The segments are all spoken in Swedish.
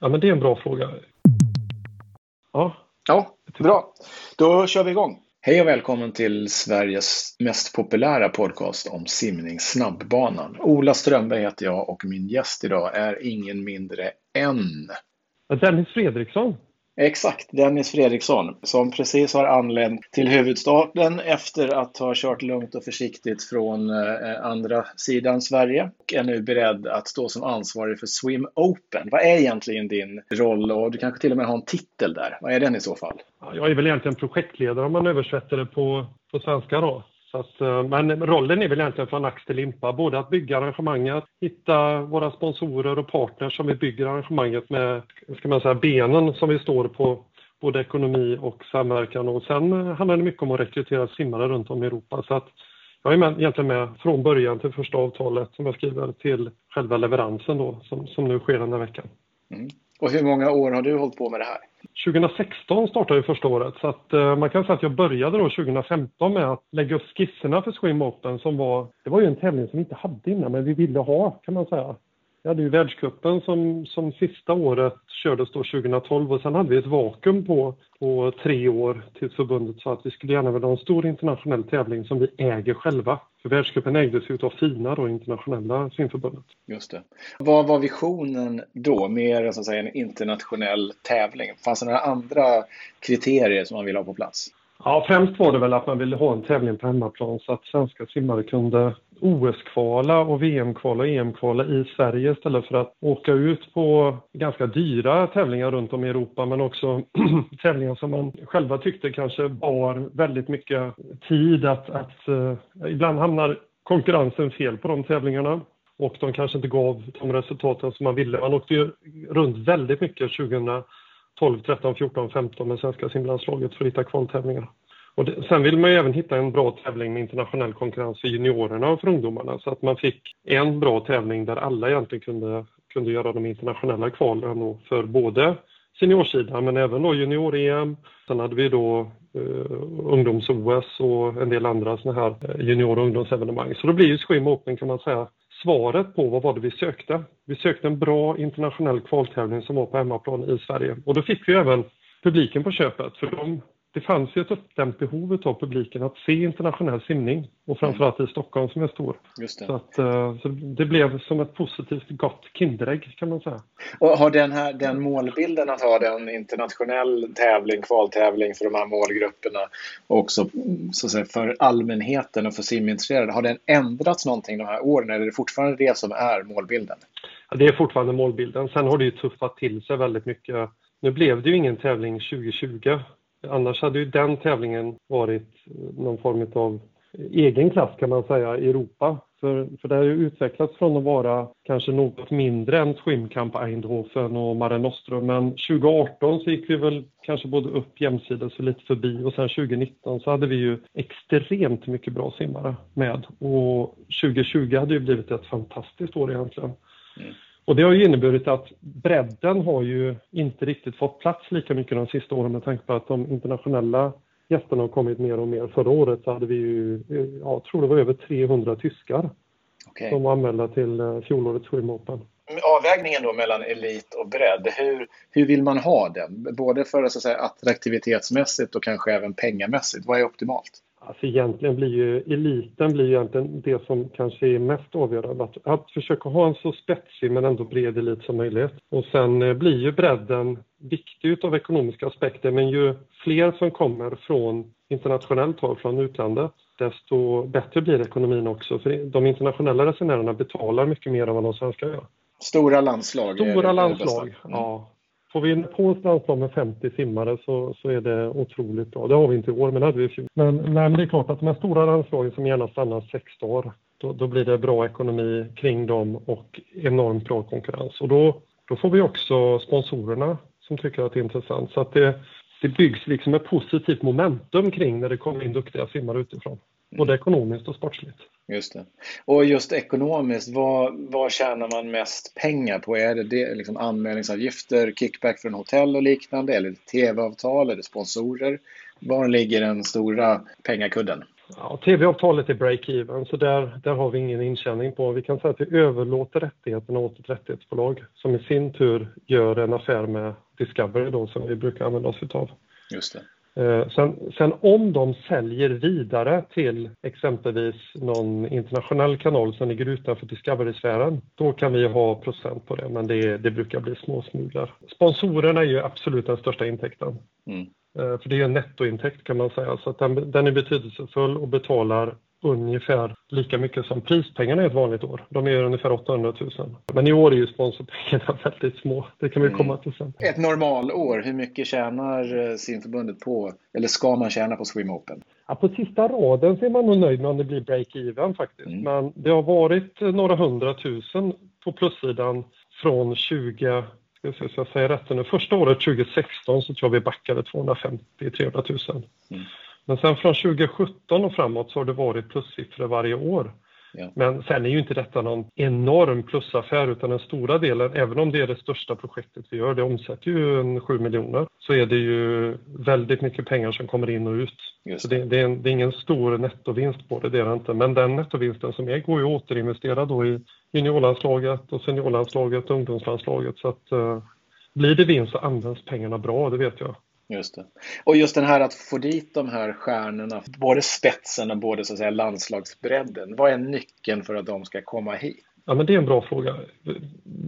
Ja, men det är en bra fråga. Ja. Ja, bra. Då kör vi igång. Hej och välkommen till Sveriges mest populära podcast om simning, Snabbbanan. Ola Strömberg heter jag och min gäst idag är ingen mindre än Dennis Fredriksson. Exakt, Dennis Fredriksson som precis har anlänt till huvudstaden efter att ha kört lugnt och försiktigt från eh, andra sidan Sverige och är nu beredd att stå som ansvarig för Swim Open. Vad är egentligen din roll och du kanske till och med har en titel där. Vad är den i så fall? Jag är väl egentligen projektledare om man översätter det på, på svenska då. Så att, eh, men rollen är väl egentligen från ax till limpa, både att bygga arrangemanget, hitta våra sponsorer och partners som vi bygger arrangemanget med, ska man säga, benen som vi står på, både ekonomi och samverkan. Och sen handlar det mycket om att rekrytera simmare runt om i Europa. Så att jag är med, egentligen med från början till första avtalet som jag skriver till själva leveransen då, som, som nu sker den här veckan. Mm. Och hur många år har du hållit på med det här? 2016 startade ju första året så att eh, man kan säga att jag började då 2015 med att lägga upp skisserna för Swim Open som var, det var ju en tävling som vi inte hade innan men vi ville ha kan man säga. Vi hade ju världscupen som, som sista året kördes då 2012 och sen hade vi ett vakuum på, på tre år tills förbundet sa att vi skulle gärna vilja ha en stor internationell tävling som vi äger själva. För världscupen ägdes ju av FINA då, internationella simförbundet. Just det. Vad var visionen då? Mer så att säga en internationell tävling? Fanns det några andra kriterier som man ville ha på plats? Ja, främst var det väl att man ville ha en tävling på hemmaplan så att svenska simmare kunde OS-kvala och VM-kvala och EM-kvala i Sverige istället för att åka ut på ganska dyra tävlingar runt om i Europa men också tävlingar som man själva tyckte kanske bar väldigt mycket tid att, att uh, ibland hamnar konkurrensen fel på de tävlingarna och de kanske inte gav de resultaten som man ville. Man åkte ju runt väldigt mycket 2000. 12, 13, 14, 15 med svenska simlandslaget för att hitta kvaltävlingar. Och det, sen vill man ju även hitta en bra tävling med internationell konkurrens för juniorerna och för ungdomarna så att man fick en bra tävling där alla egentligen kunde, kunde göra de internationella kvalen för både seniorsidan men även då junior-EM. Sen hade vi då eh, ungdoms-OS och en del andra sådana här eh, junior och ungdomsevenemang. Så då blir ju Swim Open kan man säga svaret på vad var det vi sökte. Vi sökte en bra internationell kvaltävling som var på hemmaplan i Sverige och då fick vi även publiken på köpet för de det fanns ju ett uppdämt behov av publiken att se internationell simning och framförallt i Stockholm som är stor. Så, att, eh, så det blev som ett positivt gott Kinderägg kan man säga. Och har den, här, den målbilden att ha en internationell tävling, kvaltävling för de här målgrupperna också så att säga, för allmänheten och för simintresserade, har den ändrats någonting de här åren eller är det fortfarande det som är målbilden? Ja, det är fortfarande målbilden. Sen har det ju tuffat till sig väldigt mycket. Nu blev det ju ingen tävling 2020 Annars hade ju den tävlingen varit någon form av egen klass kan man säga i Europa. För, för det har ju utvecklats från att vara kanske något mindre än Swimcamp Eindhoven och Mare Nostrum. Men 2018 så gick vi väl kanske både upp jämsides och lite förbi och sen 2019 så hade vi ju extremt mycket bra simmare med. Och 2020 hade ju blivit ett fantastiskt år egentligen. Mm. Och det har ju inneburit att bredden har ju inte riktigt fått plats lika mycket de sista åren med tanke på att de internationella gästerna har kommit mer och mer. Förra året så hade vi ju, jag tror det var över 300 tyskar okay. som var anmälda till eh, fjolårets Swim Open. Avvägningen då mellan elit och bredd, hur, hur vill man ha den? Både för så att säga, attraktivitetsmässigt och kanske även pengamässigt. Vad är optimalt? Alltså egentligen blir ju eliten blir ju egentligen det som kanske är mest avgörande. Att, att försöka ha en så spetsig men ändå bred elit som möjligt. Och sen eh, blir ju bredden viktig utav ekonomiska aspekter men ju fler som kommer från internationellt håll, från utlandet, desto bättre blir ekonomin också. För de internationella resenärerna betalar mycket mer än vad de svenska gör. Stora landslag? Stora landslag, mm. ja. Får vi på en landslag med 50 simmare så, så är det otroligt bra. Det har vi inte i år, men det hade vi i fjol. Men, men det är klart att de här stora landslagen som gärna stannar sex dagar, då, då, blir det bra ekonomi kring dem och enormt bra konkurrens. Och då, då får vi också sponsorerna som tycker att det är intressant. Så att det, det byggs liksom ett positivt momentum kring när det kommer in duktiga simmare utifrån. Både ekonomiskt och sportsligt. Just det. Och just ekonomiskt, vad, vad tjänar man mest pengar på? Är det, det liksom anmälningsavgifter, kickback från hotell och liknande? Eller tv-avtal? Eller sponsorer? Var ligger den stora pengakudden? Ja, TV-avtalet är break-even, så där, där har vi ingen intjäning på. Vi kan säga att vi överlåter rättigheterna åt ett rättighetsbolag som i sin tur gör en affär med Discovery då, som vi brukar använda oss utav. Just det. Eh, sen, sen, om de säljer vidare till exempelvis någon internationell kanal som ligger utanför Discovery-sfären, då kan vi ha procent på det, men det, det brukar bli småsmulor. Sponsorerna är ju absolut den största intäkten. Mm. Eh, för det är en nettointäkt kan man säga, så att den, den är betydelsefull och betalar ungefär lika mycket som prispengarna är ett vanligt år. De är ungefär 800 000. Men i år är ju sponsorpengarna väldigt små. Det kan vi komma till sen. Ett normalår, hur mycket tjänar eh, simförbundet på, eller ska man tjäna på Swim Open? Ja, på sista raden så är man nog nöjd med om det blir break-even faktiskt. Mm. Men det har varit några hundratusen på plussidan från 20 ska se så jag säger rätt nu. Första året 2016 så tror jag vi backade 250-300 000. Mm. Men sen från 2017 och framåt så har det varit plussiffror varje år. Ja. Men sen är ju inte detta någon enorm plusaffär utan den stora delen, även om det är det största projektet vi gör, det omsätter ju en 7 miljoner, så är det ju väldigt mycket pengar som kommer in och ut. Just så det, det, är en, det, är ingen stor nettovinst på det, det är det inte. Men den nettovinsten som är går ju att återinvestera då i juniorlandslaget och seniorlandslaget och ungdomslandslaget. Så att uh, blir det vinst så används pengarna bra, det vet jag. Just det. Och just den här att få dit de här stjärnorna, både spetsen och både så att säga landslagsbredden. Vad är nyckeln för att de ska komma hit? Ja, men det är en bra fråga. I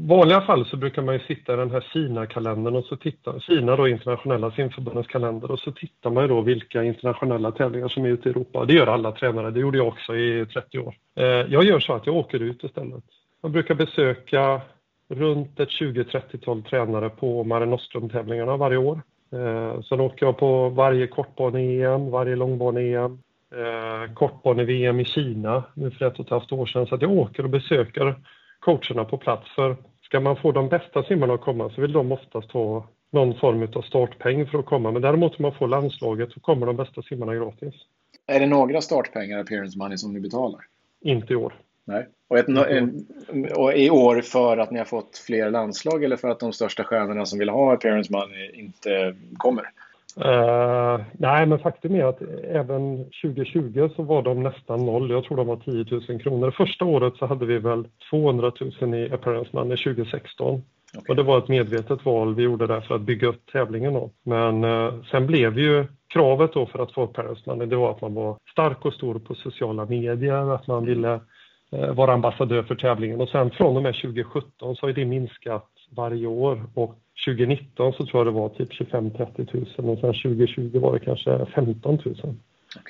vanliga fall så brukar man ju sitta i den här Kina-kalendern och så titta, Kina då internationella simförbundets kalender och så tittar man ju då vilka internationella tävlingar som är ute i Europa. Det gör alla tränare, det gjorde jag också i 30 år. Eh, jag gör så att jag åker ut istället. Jag brukar besöka runt ett 20-30-tal tränare på Mare Nostrum-tävlingarna varje år. Eh, sen åker jag på varje kortbane-EM, varje långbane-EM, eh, kortbane-VM i Kina nu för ett och ett halvt år sedan. Så att jag åker och besöker coacherna på plats. För ska man få de bästa simmarna att komma så vill de oftast ha någon form av startpeng för att komma. Men däremot om man får landslaget så kommer de bästa simmarna gratis. Är det några startpengar, appearance money, som ni betalar? Inte i år. Nej. Och, ett, och, i år för att ni har fått fler landslag eller för att de största stjärnorna som vill ha appearance money inte kommer? Uh, nej, men faktum är att även 2020 så var de nästan noll. Jag tror de var 10 000 kronor. Första året så hade vi väl 200 000 i appearance money 2016. Okay. Och det var ett medvetet val vi gjorde där för att bygga upp tävlingen. Då. Men uh, sen blev ju kravet då för att få appearance money, det var att man var stark och stor på sociala medier, att man ville vara ambassadör för tävlingen och sen från och med 2017 så har det minskat varje år och 2019 så tror jag det var typ 25-30 000 och sen 2020 var det kanske 15 000. Okay.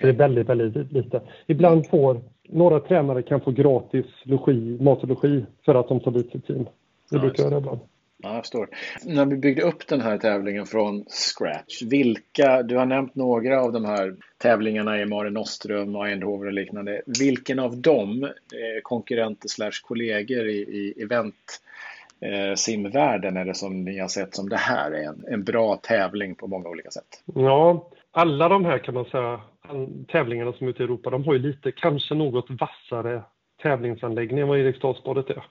Det är väldigt, väldigt lite. Ibland får några tränare kan få gratis logi, mat och logi för att de tar dit sitt team. Det ja, brukar göra ibland. Ja, jag förstår. När vi byggde upp den här tävlingen från scratch, vilka, du har nämnt några av de här tävlingarna i Mare Nostrum och Eindhoven och liknande. Vilken av dem, eh, konkurrenter slash kollegor i, i event eh, simvärlden är det som ni har sett som det här är en, en bra tävling på många olika sätt? Ja, alla de här kan man säga, tävlingarna som är ute i Europa, de har ju lite, kanske något vassare tävlingsanläggning än vad Eriksdalsbadet eh, är.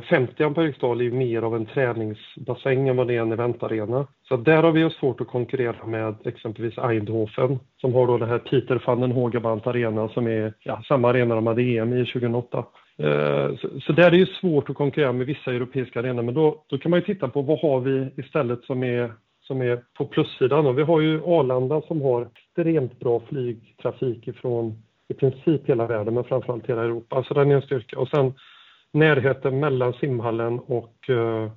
50 på Eriksdal är mer av en träningsbassäng än vad det är en eventarena. Så där har vi svårt att konkurrera med exempelvis Eindhoven som har då det här Peter van den Hoogeband Arena som är ja, samma arena de hade EM i 2008. Eh, så, där är det svårt att konkurrera med vissa europeiska arenor men då, då kan man ju titta på vad har vi istället som är som är på plussidan. Och vi har ju Arlanda som har extremt bra flygtrafik ifrån i princip hela världen, men framförallt hela Europa. Så den är en styrka. Och sen närheten mellan simhallen och uh,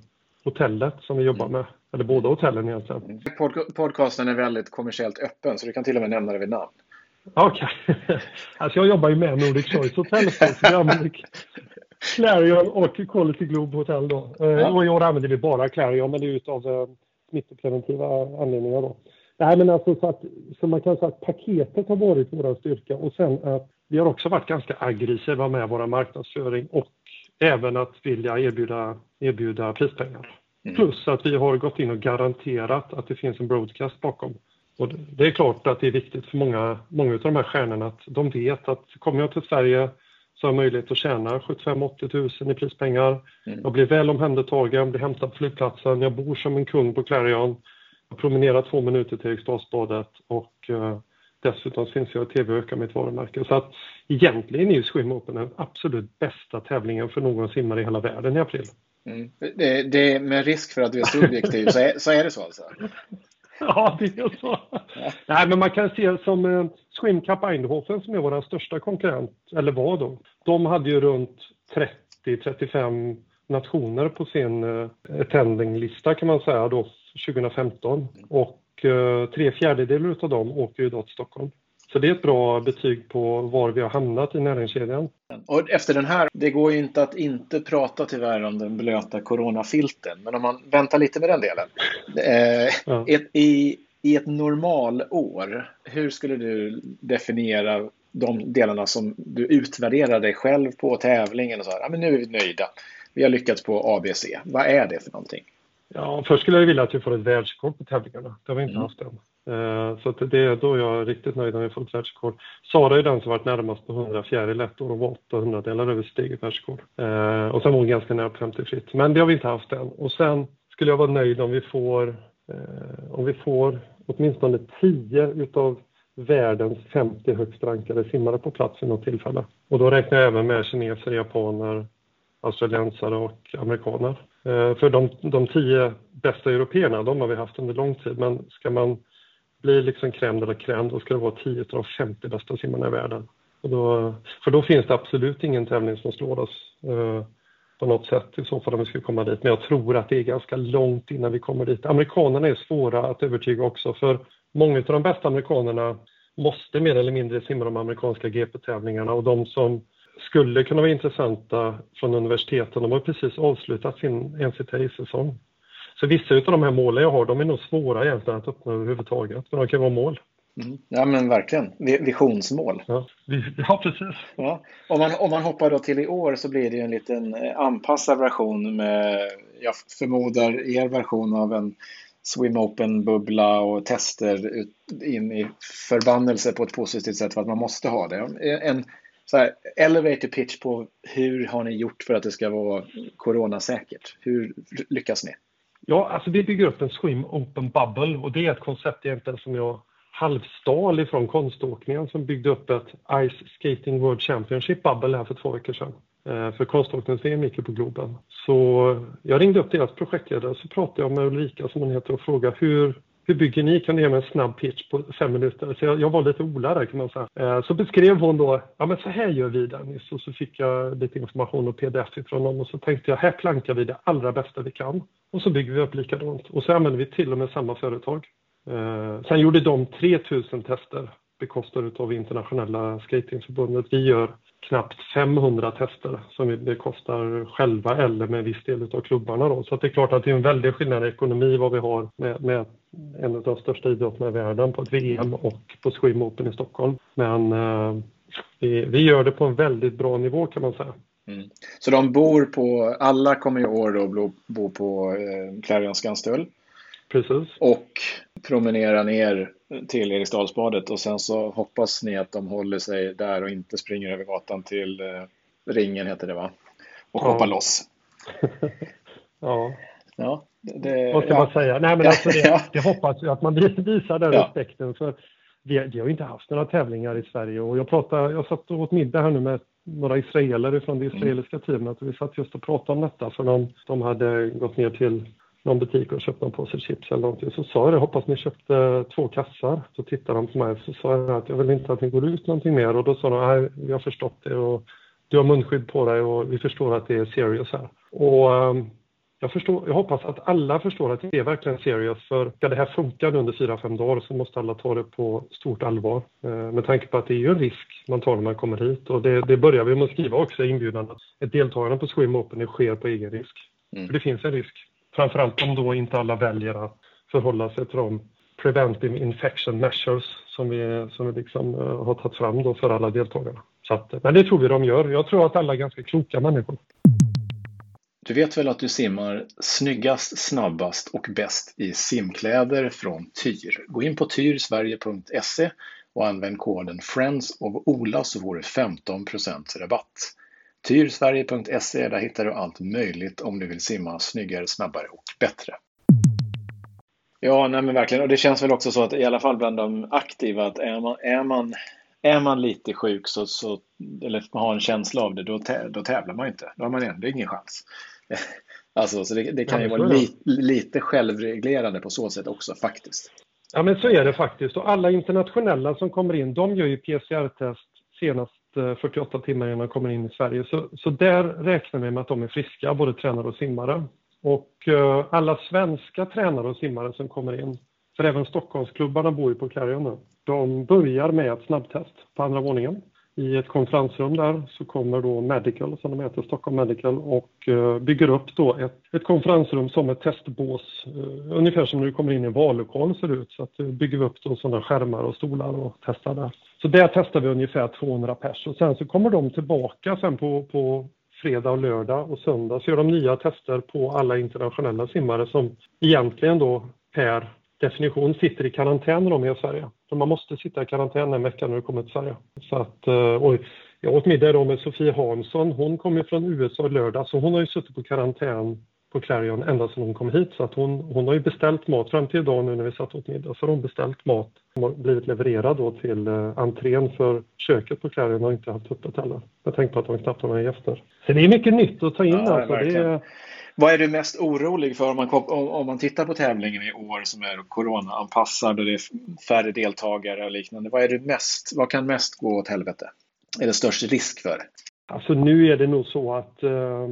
hotellet som vi jobbar med. Eller båda hotellen egentligen. Mm. Pod podcasten är väldigt kommersiellt öppen, så du kan till och med nämna det vid namn. Okej. Okay. alltså jag jobbar ju med Nordic Choice Hotel, så vi använder Clarion och Quality Globe Hotel då. Eh, ja. Och i år använder vi bara Clarion, men det är utav uh, smittopreventiva anledningar då. Nej, men alltså så, att, så man kan säga att paketet har varit vår styrka och sen att vi har också varit ganska aggressiva med vår marknadsföring och även att vilja erbjuda, erbjuda prispengar. Mm. Plus att vi har gått in och garanterat att det finns en broadcast bakom. Och det är klart att det är viktigt för många, många av de här stjärnorna att de vet att kommer jag till Sverige så har jag möjlighet att tjäna 75-80 000 i prispengar. Mm. Jag blir väl omhändertagen, blir hämtad på flygplatsen, jag bor som en kung på Clarion promenera två minuter till Eriksdalsbadet och uh, Dessutom finns jag i tv och ökar mitt varumärke. Så att egentligen är ju Swim Open den absolut bästa tävlingen för någon simmare i hela världen i april. Mm. Det, det, med risk för att du är subjektiv så är, så är det så alltså? Ja, det är så. Ja. Nej, men man kan se som eh, Swim Cup Eindhoven som är vår största konkurrent, eller var då. De hade ju runt 30-35 nationer på sin eh, attendinglista kan man säga då 2015. Och eh, tre fjärdedelar av dem åker ju då till Stockholm. Så det är ett bra betyg på var vi har hamnat i näringskedjan. Och efter den här, det går ju inte att inte prata tyvärr om den blöta coronafilten, men om man väntar lite med den delen. Eh, ja. ett, i, I ett normalår, hur skulle du definiera de delarna som du utvärderar dig själv på tävlingen och så här, ja, men nu är vi nöjda. Vi har lyckats på ABC. Vad är det för någonting? Ja, först skulle jag vilja att vi får ett världsrekord på tävlingarna. Det har vi inte mm. haft än. Eh, så det är då jag är riktigt nöjd när vi får ett världsrekord. Sara är den som varit närmast på 100 fjäril ett år och var 800 delar över sitt eget världsrekord. Eh, och sen var hon ganska nära på 50 fritt. Men det har vi inte haft än. Och sen skulle jag vara nöjd om vi får, eh, om vi får åtminstone 10 utav världens 50 högst rankade simmare på plats vid något tillfälle. Och då räknar jag även med kineser, japaner, australiensare och amerikaner. Eh, för de, de tio bästa européerna, de har vi haft under lång tid, men ska man bli liksom crème eller la crème, då ska det vara 10 av de 50 bästa simmarna i världen. Och då, för då finns det absolut ingen tävling som slår oss eh, på något sätt i så fall om vi skulle komma dit. Men jag tror att det är ganska långt innan vi kommer dit. Amerikanerna är svåra att övertyga också för många av de bästa amerikanerna måste mer eller mindre simma de amerikanska GP-tävlingarna och de som skulle kunna vara intressanta från universiteten, de har precis avslutat sin NCTI-säsong. Så vissa av de här målen jag har, de är nog svåra egentligen att uppnå överhuvudtaget, men de kan vara mål. Mm. Ja men verkligen, visionsmål. Ja, ja precis. Ja. Om, man, om man hoppar då till i år så blir det en liten eh, anpassad version med, jag förmodar, er version av en Swim Open-bubbla och tester in i förbannelse på ett positivt sätt för att man måste ha det. En så här, elevator pitch på hur har ni gjort för att det ska vara coronasäkert? Hur lyckas ni? Ja, alltså vi bygger upp en Swim Open Bubble och det är ett koncept egentligen som jag halvstal ifrån konståkningen som byggde upp ett Ice Skating World Championship Bubble här för två veckor sedan. Eh, för konståknings-VM gick på Globen. Så jag ringde upp deras projektledare så pratade jag med Ulrika som hon heter och frågade hur, hur bygger ni? Kan ni ge mig en snabb pitch på fem minuter? Så jag, jag var lite olärd kan man säga. Eh, så beskrev hon då, ja men så här gör vi Dennis. Och så fick jag lite information och pdf ifrån dem och så tänkte jag, här plankar vi det allra bästa vi kan. Och så bygger vi upp likadant. Och så använder vi till och med samma företag. Eh, sen gjorde de 3000 tester bekostade av internationella skatingförbundet. Vi gör knappt 500 tester som vi bekostar själva eller med viss del av klubbarna. Då. Så det är klart att det är en väldig skillnad i ekonomi vad vi har med, med en av de största idrotterna i världen på ett VM och på Swim Open i Stockholm. Men eh, vi, vi gör det på en väldigt bra nivå kan man säga. Mm. Så de bor på, alla kommer i år då bo på eh, Clarion Skanstull. Precis. Och promenera ner till Eriksdalsbadet och sen så hoppas ni att de håller sig där och inte springer över gatan till eh, ringen heter det va? Och hoppar loss. ja. Ja, det, Vad ska ja. man säga? Nej, men alltså det, ja. jag hoppas att man visar den ja. respekten. För vi, vi har inte haft några tävlingar i Sverige och jag, pratade, jag satt och åt middag här nu med några israeler från det israeliska teamet och vi satt just och pratade om detta för de, de hade gått ner till någon butik och köpt någon påse chips eller någonting. Så sa jag det, hoppas ni köpte två kassar. Så tittade de på mig så sa jag att jag vill inte att ni går ut någonting mer och då sa de, nej vi har förstått det och du har munskydd på dig och vi förstår att det är serious här. Och um, jag, förstår, jag hoppas att alla förstår att det är verkligen serious för ska det här funka under fyra fem dagar så måste alla ta det på stort allvar. Eh, med tanke på att det är ju en risk man tar när man kommer hit och det, det börjar vi med att skriva också i inbjudan att ett deltagande på Swim Open sker på egen risk. Mm. För det finns en risk. Framförallt om då inte alla väljer att förhålla sig till de preventive infection measures som vi, som vi liksom, uh, har tagit fram då för alla deltagarna. Så att, men det tror vi de gör. Jag tror att alla är ganska kloka människor. Du vet väl att du simmar snyggast, snabbast och bäst i simkläder från Tyr? Gå in på tyrsverige.se och använd koden Friends of Ola så får du 15% rabatt. Tyrsverige.se, där hittar du allt möjligt om du vill simma snyggare, snabbare och bättre. Ja, nej men verkligen. Och det känns väl också så att i alla fall bland de aktiva att är man, är man, är man lite sjuk så, så, eller har en känsla av det, då, då tävlar man inte. Då har man ändå ingen chans. Alltså, så det, det kan ju vara li, lite självreglerande på så sätt också faktiskt. Ja, men så är det faktiskt. Och alla internationella som kommer in, de gör ju PCR-test senast Eh, 48 timmar innan de kommer in i Sverige. Så, så där räknar vi med att de är friska, både tränare och simmare. Och eh, alla svenska tränare och simmare som kommer in, för även Stockholmsklubbarna bor ju på Clarion nu, de börjar med ett snabbtest på andra våningen i ett konferensrum där så kommer då Medical, som de heter, Stockholm Medical och eh, bygger upp då ett, ett konferensrum som ett testbås. Eh, ungefär som när du kommer in i en vallokal ser det ut. Så att bygger vi upp då sådana skärmar och stolar och testar där. Så där testar vi ungefär 200 pers och sen så kommer de tillbaka sen på, på fredag och lördag och söndag så gör de nya tester på alla internationella simmare som egentligen då per definition sitter i karantän när de är i Sverige. Så man måste sitta i karantän en vecka när du kommer till Sverige. Så att, eh, och jag åt middag idag med Sofie Hansson. Hon kommer från USA lördag så hon har ju suttit på karantän på Clarion ända sedan hon kom hit. Så att hon, hon har ju beställt mat fram till idag nu när vi satt åt middag. Så har hon beställt mat som har blivit levererad då till uh, entrén för köket på Clarion har inte haft öppet heller. Jag tänkte på att de knappt har några gäster. Så det är mycket nytt att ta in ja, alltså. Det är, vad är du mest orolig för om man, om man tittar på tävlingen i år som är corona-anpassad och det är färre deltagare och liknande. Vad, är du mest, vad kan mest gå åt helvete? Är det störst risk för? Alltså nu är det nog så att uh,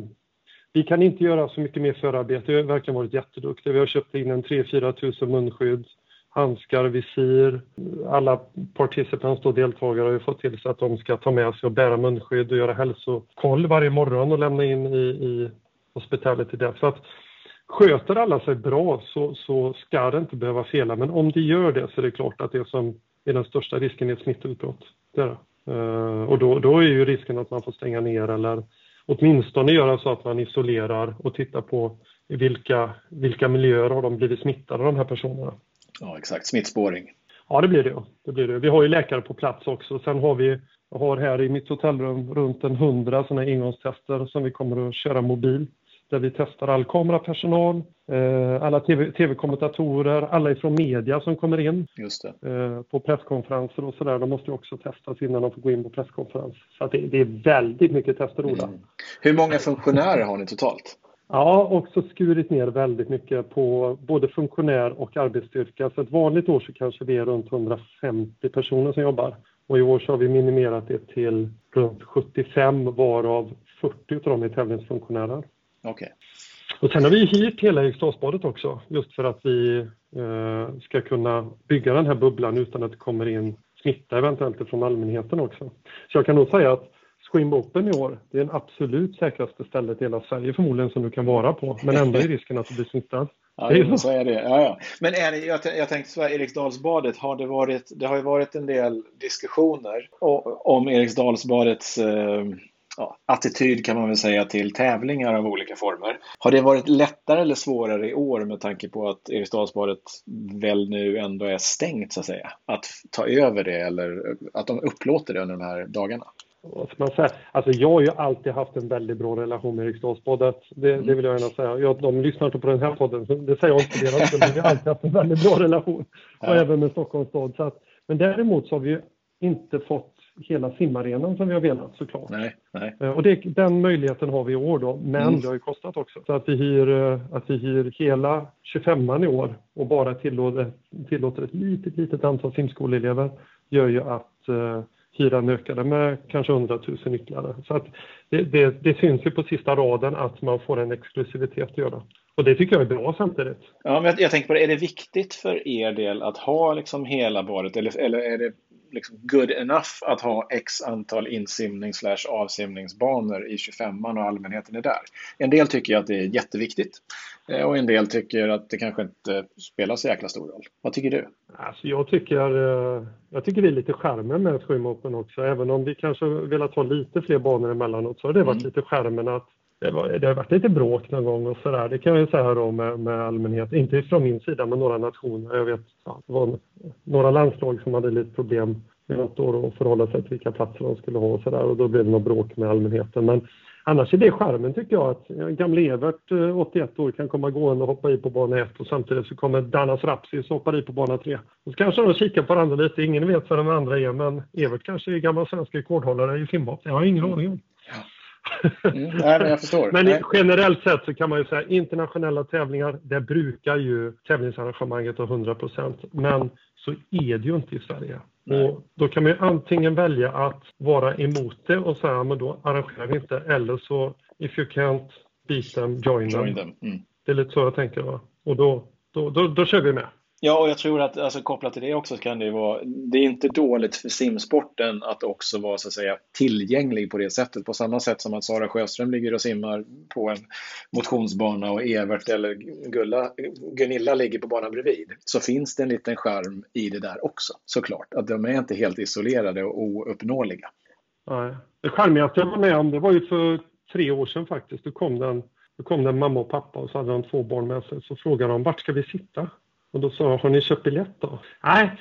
vi kan inte göra så mycket mer förarbete. Vi har verkligen varit jätteduktiga. Vi har köpt in en 3-4 tusen munskydd, handskar, visir. Alla participants och deltagare har ju fått till sig att de ska ta med sig och bära munskydd och göra hälsokoll varje morgon och lämna in i, i hospitality där. Så att sköter alla sig bra så, så ska det inte behöva fela. Men om det gör det så är det klart att det som är den största risken är ett smittutbrott. Det är det. Eh, och då, då är ju risken att man får stänga ner eller åtminstone göra så att man isolerar och tittar på vilka, vilka miljöer har de blivit smittade, de här personerna. Ja, exakt. Smittspåring. Ja, det blir det. det blir det. Vi har ju läkare på plats också. Sen har vi har här i mitt hotellrum runt en hundra sådana ingångstester som vi kommer att köra mobilt där vi testar all kamerapersonal, eh, alla tv-kommentatorer, alla ifrån media som kommer in eh, på presskonferenser och sådär. De måste också testas innan de får gå in på presskonferens. Så det, det, är väldigt mycket tester, Ola. Mm. Hur många funktionärer har ni totalt? Ja, också skurit ner väldigt mycket på både funktionär och arbetsstyrka. Så ett vanligt år så kanske vi är runt 150 personer som jobbar. Och i år så har vi minimerat det till runt 75 varav 40 av dem är tävlingsfunktionärer. Okay. Och sen har vi hyrt hela Eriksdalsbadet också, just för att vi eh, ska kunna bygga den här bubblan utan att det kommer in smitta eventuellt från allmänheten också. Så jag kan nog säga att Swim Open i år, det är den absolut säkraste stället i hela Sverige förmodligen som du kan vara på, men ändå är risken att du blir smittad. Ja, är så är det. Ja, ja. Men är det, jag, jag tänkte så här, Eriksdalsbadet, har det, varit, det har ju varit en del diskussioner om Eriksdalsbadets eh, ja, attityd kan man väl säga till tävlingar av olika former. Har det varit lättare eller svårare i år med tanke på att Eriksdalsbadet väl nu ändå är stängt så att säga? Att ta över det eller att de upplåter det under de här dagarna? Man säga? Alltså jag har ju alltid haft en väldigt bra relation med Eriksdalsbadet. Det, mm. det vill jag gärna säga. Jag, de lyssnar inte på den här podden, så det säger jag inte deras skull. Vi har alltid haft en väldigt bra relation. Och ja. även med Stockholms stad. Att, men däremot så har vi inte fått hela simarenan som vi har velat såklart. Nej, nej. Eh, och det, den möjligheten har vi i år då, men mm. det har ju kostat också. Så att vi hyr, eh, att vi hyr hela 25an i år och bara tillåter, tillåter ett litet, litet antal simskoleelever gör ju att uh, hyran ökade med kanske 100 000 ytterligare. Så att det, det, det syns ju på sista raden att man får en exklusivitet att göra. Och det tycker jag är bra samtidigt. Ja, men jag, jag tänker på det, är det viktigt för er del att ha liksom hela badet eller, eller är det liksom good enough att ha x antal insimnings slash avsimningsbanor i 25an och allmänheten är där. En del tycker att det är jätteviktigt eh, och en del tycker att det kanske inte spelar så jäkla stor roll. Vad tycker du? Alltså jag, tycker, eh, jag tycker det är lite skärmen med Swim också. Även om vi kanske velat ha lite fler banor emellanåt så har det varit mm. lite skärmen att det, var, det har varit lite bråk någon gång och sådär. Det kan jag ju säga då med, med allmänhet. Inte från min sida, men några nationer. Jag vet, ja, det var några landslag som hade lite problem med något år att förhålla sig till vilka platser de skulle ha och sådär. Och då blev det något bråk med allmänheten. Men annars är det skärmen tycker jag att gamle Evert, eh, 81 år, kan komma gående och hoppa i på bana 1 och samtidigt så kommer Danas Rapsis och hoppar i på bana 3. Och så kanske de kikar på varandra lite, ingen vet vad de andra är men Evert kanske är gammal svensk rekordhållare i simhopp. Det har ingen aning om. Mm, nej, men jag förstår. men generellt sett så kan man ju säga internationella tävlingar, det brukar ju tävlingsarrangemanget ha 100% Men så är det ju inte i Sverige. Och då kan man ju antingen välja att vara emot det och säga men då arrangerar vi inte eller så if you can't beat them, join, Join them. them. Mm. Det är lite så jag tänker. Va? Och då, då, då, då kör vi med. Ja, och jag tror att alltså, kopplat till det också så kan det ju vara, det är inte dåligt för simsporten att också vara så att säga tillgänglig på det sättet. På samma sätt som att Sara Sjöström ligger och simmar på en motionsbana och Evert eller Gulla, Gunilla ligger på banan bredvid. Så finns det en liten skärm i det där också såklart. Att de är inte helt isolerade och ouppnåeliga. Nej. Det charmigaste jag var med om det var ju för tre år sedan faktiskt. Då kom den då kom det en mamma och pappa och så hade de två barn med sig. Så frågade de vart ska vi sitta? Och då sa jag, har ni köpt biljett då? Nej,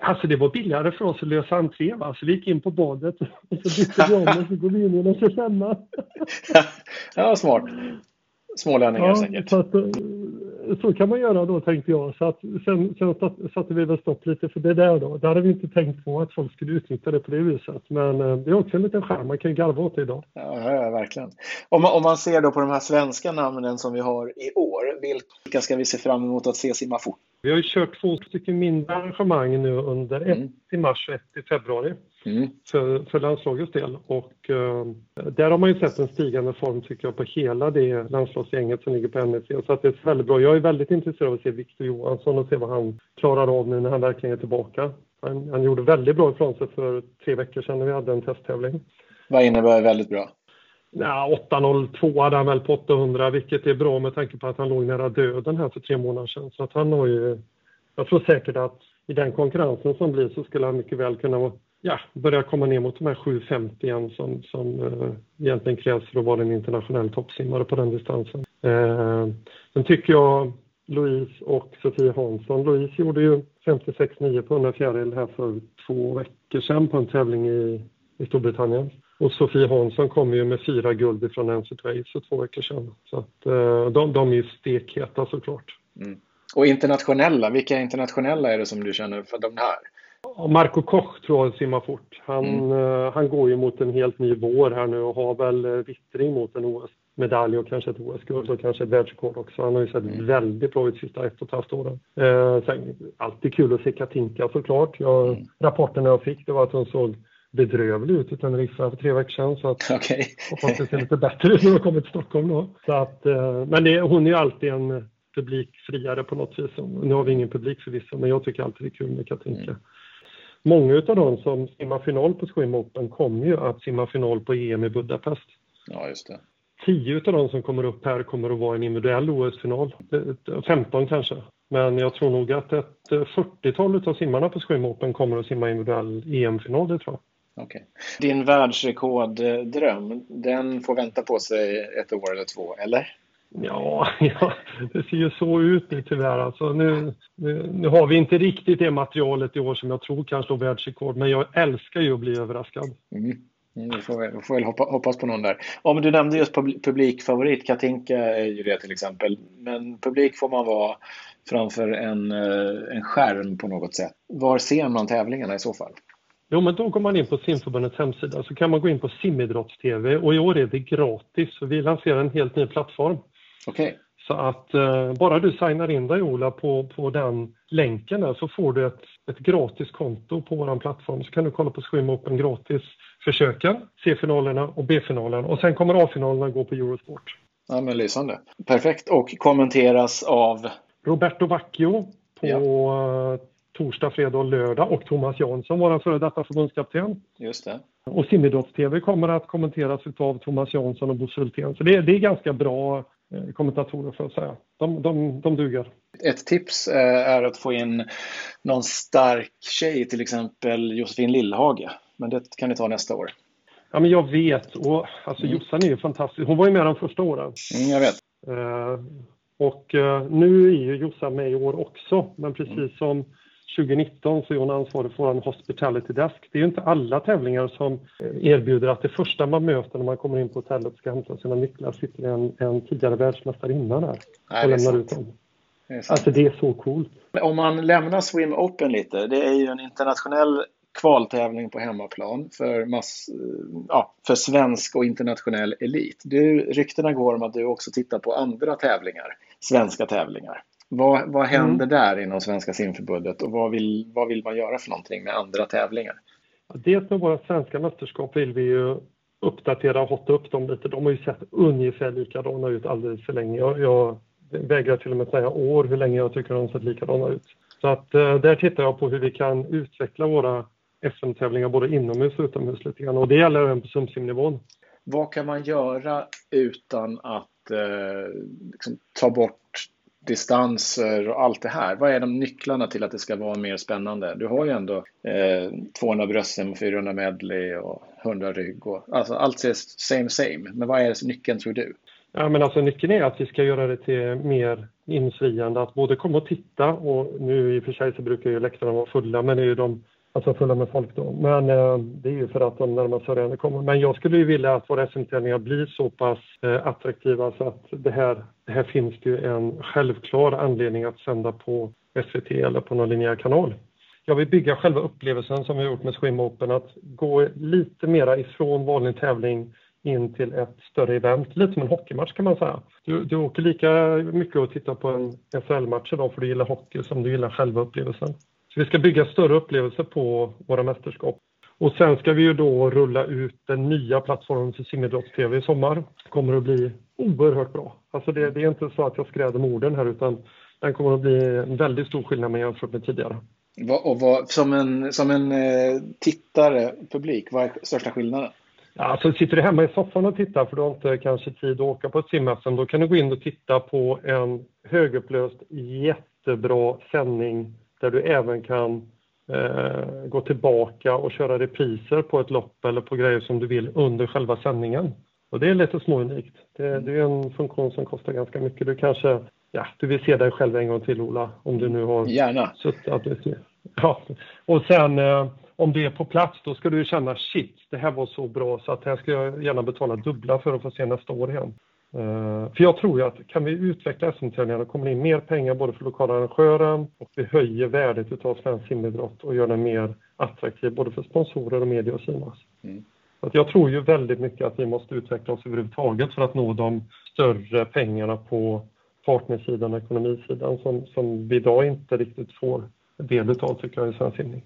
alltså det var billigare för oss att lösa entré va? Så vi gick in på badet och så bytte vi om och så går vi in genom 25 Ja, smart. Smålänningar ja, säkert. Så, att, eh, så kan man göra då tänkte jag. Så att, sen, sen satte vi väl stopp lite för det där då. Det hade vi inte tänkt på att folk skulle utnyttja det på det viset. Men eh, det är också en liten skärm, man kan garva åt det idag. Ja, ja, verkligen. Om man, om man ser då på de här svenska namnen som vi har i år, vilka ska vi se fram emot att se simma fort? Vi har ju kört två stycken mindre arrangemang nu under Mm. ett i mars och ett i februari Mm. för, för landslagets del. Och eh, där har man ju sett en stigande form tycker jag på hela det landslagsgänget som ligger på NEC. Så att det är väldigt bra. Jag är väldigt intresserad av att se Victor Johansson och se vad han klarar av nu när han verkligen är tillbaka. Han, han gjorde väldigt bra ifrån sig för tre veckor sedan när vi hade en testtävling. Vad innebär väldigt bra? Ja, 8.02 hade han väl på 800, vilket är bra med tanke på att han låg nära döden här för tre månader sedan. Så att han har ju, jag tror säkert att i den konkurrensen som blir så skulle han mycket väl kunna ja, börja komma ner mot de här 7.50 igen som, som eh, egentligen krävs för att vara en internationell toppsimmare på den distansen. Eh, sen tycker jag Louise och Sofie Hansson. Louise gjorde ju 56,9 på 100 fjäril här för två veckor sedan på en tävling i, i Storbritannien. Och Sofie Hansson kom ju med fyra guld ifrån Nancy Trace för två veckor sedan. Så att, eh, de, de är ju stekheta såklart. Mm. Och internationella, vilka internationella är det som du känner för de här? Marco Koch tror jag simmar fort. Han, Mm. eh, han går ju mot en helt ny vår här nu och har väl eh, vittring mot en OS-medalj och kanske ett OS-guld och kanske ett världsrekord också. Han har ju sett Mm. väldigt bra ut sista ett och ett halvt åren. Eh, sen, alltid kul att se Katinka såklart. Jag, Mm. Rapporten jag fick det var att hon såg bedrövlig ut utan Riffa för tre veckor sedan. Så att Okej. hoppas det ser lite bättre ut när hon kommer till Stockholm då. Så att, eh, men det, hon är ju alltid en publikfriare på något vis. Nu har vi ingen publik förvisso, men jag tycker alltid det är kul med Katinka. Mm. Många av de som simmar final på Swim Open kommer ju att simma final på EM i Budapest. Ja, just det. Tio av de som kommer upp här kommer att vara en individuell OS-final. Eh, 15 kanske. Men jag tror nog att ett eh, 40-tal av simmarna på Swim Open kommer att simma individuell EM-final, det tror jag. Okej. Din världsrekorddröm, den får vänta på sig ett år eller två, eller? Ja, ja, det ser ju så ut nu tyvärr. Alltså, nu, nu, nu har vi inte riktigt det materialet i år som jag tror kan slå världsrekord, men jag älskar ju att bli överraskad. Mm. Mm, vi får, vi får väl hoppa, hoppas på någon där. Ja, men du nämnde just pub- publikfavorit. Katinka är ju det till exempel. Men publik får man vara framför en, eh, en skärm på något sätt. Var ser man tävlingarna i så fall? Jo, men då går man in på simförbundets hemsida så kan man gå in på simidrotts-tv och i år är det gratis. Så vi lanserar en helt ny plattform. Okej. Så att eh, bara du signar in dig Ola på, på den länken där så får du ett, ett gratis konto på vår plattform. Så kan du kolla på Swim Open gratis försöken, C-finalerna och B-finalen. Och sen kommer A-finalerna gå på Eurosport. Ja, men lysande. Perfekt. Och kommenteras av... Roberto Vacchio på Ja. Torsdag, fredag och lördag och Thomas Jansson, vår före detta förbundskapten. Just det. Och Simidrotts-TV kommer att kommenteras av Thomas Jansson och Bosse Hultén. Så det, det är ganska bra eh, kommentatorer för att säga. De, de, de duger. Ett tips eh, är att få in någon stark tjej, till exempel Josefin Lillhage. Men det kan ni ta nästa år. Ja, men jag vet. Och, alltså, Mm. Jossan är ju fantastisk. Hon var ju med de första åren. Mm, jag vet. Eh, och eh, nu är ju Jossan med i år också. Men precis Mm. som 2019 så är hon ansvarig för vår Hospitality Desk. Det är ju inte alla tävlingar som eh, erbjuder att det första man möter när man kommer in på hotellet ska hämta sina nycklar sitter en, en tidigare världsmästarinna där och lämnar ut dem. Det alltså det är så coolt. Om man lämnar Swim Open lite, det är ju en internationell kvaltävling på hemmaplan för, mass, ja, för svensk och internationell elit. Du, ryktena går om att du också tittar på andra tävlingar, svenska tävlingar. Vad, vad händer mm. där inom Svenska simförbundet och vad vill, vad vill man göra för någonting med andra tävlingar? Dels med våra svenska mästerskap vill vi ju uppdatera och hotta upp dem lite. De har ju sett ungefär likadana ut alldeles för länge. Jag, jag vägrar till och med säga år hur länge jag tycker de har sett likadana ut. Så att eh, där tittar jag på hur vi kan utveckla våra SM-tävlingar både inomhus och utomhus lite grann och det gäller även på sumsimnivån. Vad kan man göra utan att eh, liksom, ta bort distanser och allt det här? Vad är de nycklarna till att det ska vara mer spännande? Du har ju ändå eh, 200 bröstsim, 400 medley och 100 rygg. Och, alltså allt är same same. Men vad är nyckeln tror du? Ja, men alltså nyckeln är att vi ska göra det till mer infriande att både komma och titta och nu i och för sig så brukar ju läktarna vara fulla men det är ju de alltså fulla med folk då. Men eh, det är ju för att de närmaste sörjande kommer. Men jag skulle ju vilja att våra SM-tävlingar blir så pass eh, attraktiva så att det här, det här finns det ju en självklar anledning att sända på SVT eller på någon linjär kanal. Jag vill bygga själva upplevelsen som vi har gjort med Swim Open, att gå lite mera ifrån vanlig tävling in till ett större event, lite som en hockeymatch kan man säga. Du, du åker lika mycket och tittar på en SHL-match idag för du gillar hockey som du gillar själva upplevelsen. Så vi ska bygga större upplevelser på våra mästerskap. Och sen ska vi ju då rulla ut den nya plattformen för simidrotts-tv i sommar. kommer att bli oerhört bra. Alltså det, det är inte så att jag skräder med orden här utan den kommer att bli en väldigt stor skillnad med jämfört med tidigare. Och vad, som en, som en eh, tittare, publik, vad är största skillnaden? Alltså sitter du hemma i soffan och tittar för du har inte kanske tid att åka på ett sim då kan du gå in och titta på en högupplöst jättebra sändning där du även kan eh, gå tillbaka och köra repriser på ett lopp eller på grejer som du vill under själva sändningen. Och det är lite småunikt. Det, det är en funktion som kostar ganska mycket. Du kanske, ja, du vill se dig själv en gång till Ola, om du nu har Gärna. suttit. Ja, och sen eh, om det är på plats, då ska du känna shit, det här var så bra så att här ska jag gärna betala dubbla för att få se nästa år igen. Uh, för jag tror ju att kan vi utveckla SM-tävlingarna kommer det in mer pengar både för lokala arrangören och vi höjer värdet utav svensk simidrott och gör den mer attraktiv både för sponsorer och media att synas. Mm. Att jag tror ju väldigt mycket att vi måste utveckla oss överhuvudtaget för att nå de större pengarna på partnersidan och ekonomisidan som, som vi idag inte riktigt får del utav tycker jag i svensk simning.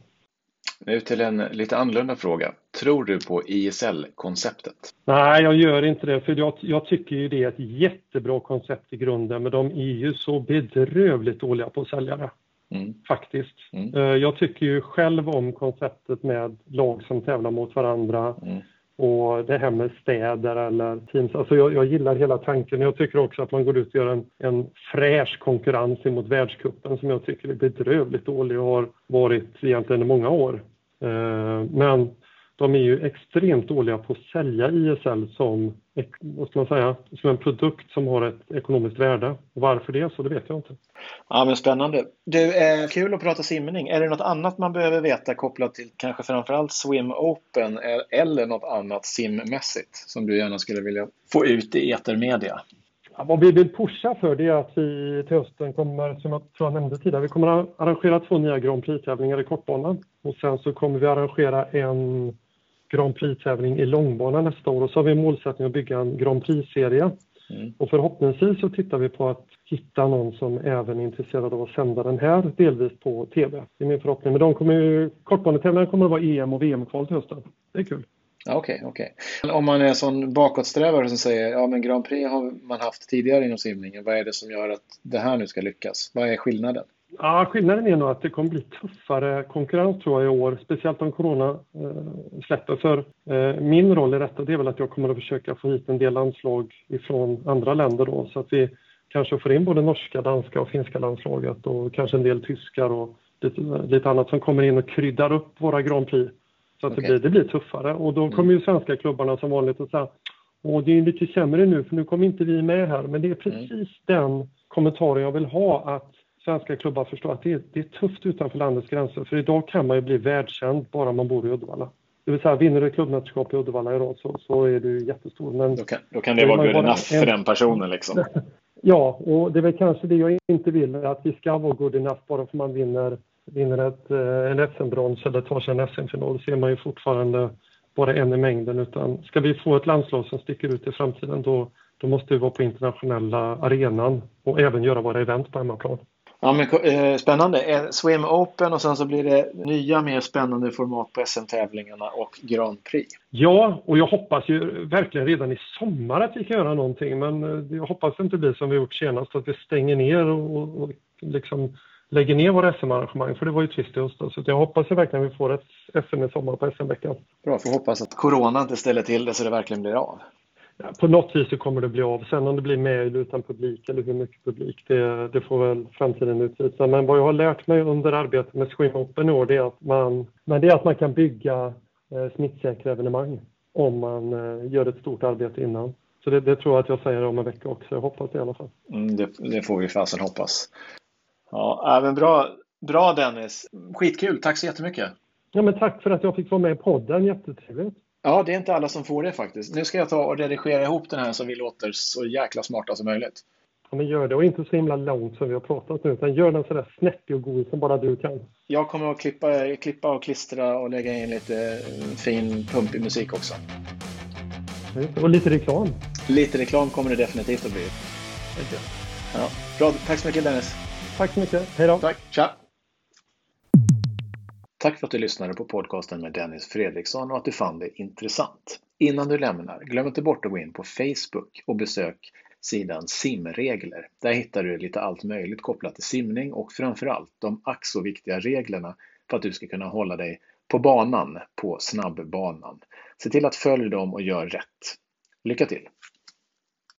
Nu till en lite annorlunda fråga. Tror du på ISL-konceptet? Nej, jag gör inte det. För jag, jag, tycker ju det är ett jättebra koncept i grunden, men de är ju så bedrövligt dåliga på att sälja det. Mm. Faktiskt. Mm. Eh, jag tycker ju själv om konceptet med lag som tävlar mot varandra. Mm. Och det här med städer eller teams. Alltså jag, jag, gillar hela tanken. Jag tycker också att man går ut och gör en, en fräsch konkurrens mot världskuppen som jag tycker är bedrövligt dålig och har varit egentligen i många år. Eh, men de är ju extremt dåliga på att sälja ISL som, vad ska man säga, som en produkt som har ett ekonomiskt värde. Och varför det så, det vet jag inte. Ja, men spännande. Du, eh, kul att prata simning. Är det något annat man behöver veta kopplat till kanske framförallt Swim Open eller något annat simmässigt som du gärna skulle vilja få ut i etermedia? Ja, vad vi vill pusha för det är att vi till hösten kommer, som jag tror jag nämnde tidigare, vi kommer att arrangera två nya Grand Prix-tävlingar i kortbanan. Och sen så kommer vi arrangera en Grand Prix-tävling i långbana nästa år och så har vi en målsättning att bygga en Grand Prix-serie. Mm. Och förhoppningsvis så tittar vi på att hitta någon som även är intresserad av att sända den här delvis på TV. Det är min förhoppning. Men de kommer ju, kortbanetävlingarna kommer att vara EM och VM-kval till hösten. Det är kul. Okej, okay, okej. Okay. Om man är sån bakåtsträvare som säger ja men Grand Prix har man haft tidigare inom simningen. Vad är det som gör att det här nu ska lyckas? Vad är skillnaden? Ja, skillnaden är nog att det kommer bli tuffare konkurrens tror jag i år, speciellt om corona eh, släpper. För eh, min roll i detta det är väl att jag kommer att försöka få hit en del landslag ifrån andra länder då så att vi kanske får in både norska, danska och finska landslaget och kanske en del tyskar och lite, lite annat som kommer in och kryddar upp våra Grand Prix. Så att okay. det, blir, det blir tuffare och då kommer ju svenska klubbarna som vanligt att säga Åh, det är lite sämre nu för nu kommer inte vi med här. Men det är precis mm. den kommentaren jag vill ha att svenska klubbar förstår att det är, det är tufft utanför landets gränser. För idag kan man ju bli världskänd bara man bor i Uddevalla. Det vill säga, vinner du klubbmästerskap i Uddevalla idag så, så är du jättestor. Men då, kan, då kan det vara good enough en... för den personen liksom. ja, och det är väl kanske det jag inte vill, att vi ska vara good enough bara för man vinner, vinner ett, eh, en SM-brons eller tar sig en SM-final. Då ser man ju fortfarande bara en i mängden. Utan ska vi få ett landslag som sticker ut i framtiden då, då måste vi vara på internationella arenan och även göra våra event på hemmaplan. Ja, men, eh, spännande. Swim Open och sen så blir det nya mer spännande format på SM-tävlingarna och Grand Prix. Ja, och jag hoppas ju verkligen redan i sommar att vi kan göra någonting. Men eh, jag hoppas det inte blir som vi gjort senast, att vi stänger ner och, och liksom lägger ner våra SM-arrangemang. För det var ju trist i höstas. Så jag hoppas verkligen att vi får ett SM i sommar på SM-veckan. Bra, får hoppas att Corona inte ställer till det så det verkligen blir av på något vis så kommer det bli av. Sen om det blir med eller utan publik eller hur mycket publik, det, det får väl framtiden utvisa. Men vad jag har lärt mig under arbetet med Swim Open i år, det är att man, men det är att man kan bygga eh, smittsäkra evenemang om man eh, gör ett stort arbete innan. Så det, det, tror jag att jag säger om en vecka också. Jag hoppas det i alla fall. Mm, det, det, får vi fasen hoppas. Ja, även bra, bra Dennis. Skitkul. Tack så jättemycket. Ja, men tack för att jag fick vara med i podden. Jättetrevligt. Ja, det är inte alla som får det faktiskt. Nu ska jag ta och redigera ihop den här så vi låter så jäkla smarta som möjligt. Ja, men gör det och inte så himla långt som vi har pratat nu, utan gör den så där snäppig och god som bara du kan. Jag kommer att klippa, klippa och klistra och lägga in lite eh, fin pumpig musik också. Och lite reklam. Lite reklam kommer det definitivt att bli. Ja, bra, tack så mycket Dennis. Tack så mycket. Hej då. Tack. Tja. Tack för att du lyssnade på podcasten med Dennis Fredriksson och att du fann det intressant. Innan du lämnar, glöm inte bort att gå in på Facebook och besök sidan simregler. Där hittar du lite allt möjligt kopplat till simning och framförallt de ack så viktiga reglerna för att du ska kunna hålla dig på banan på snabbbanan. Se till att följa dem och gör rätt. Lycka till!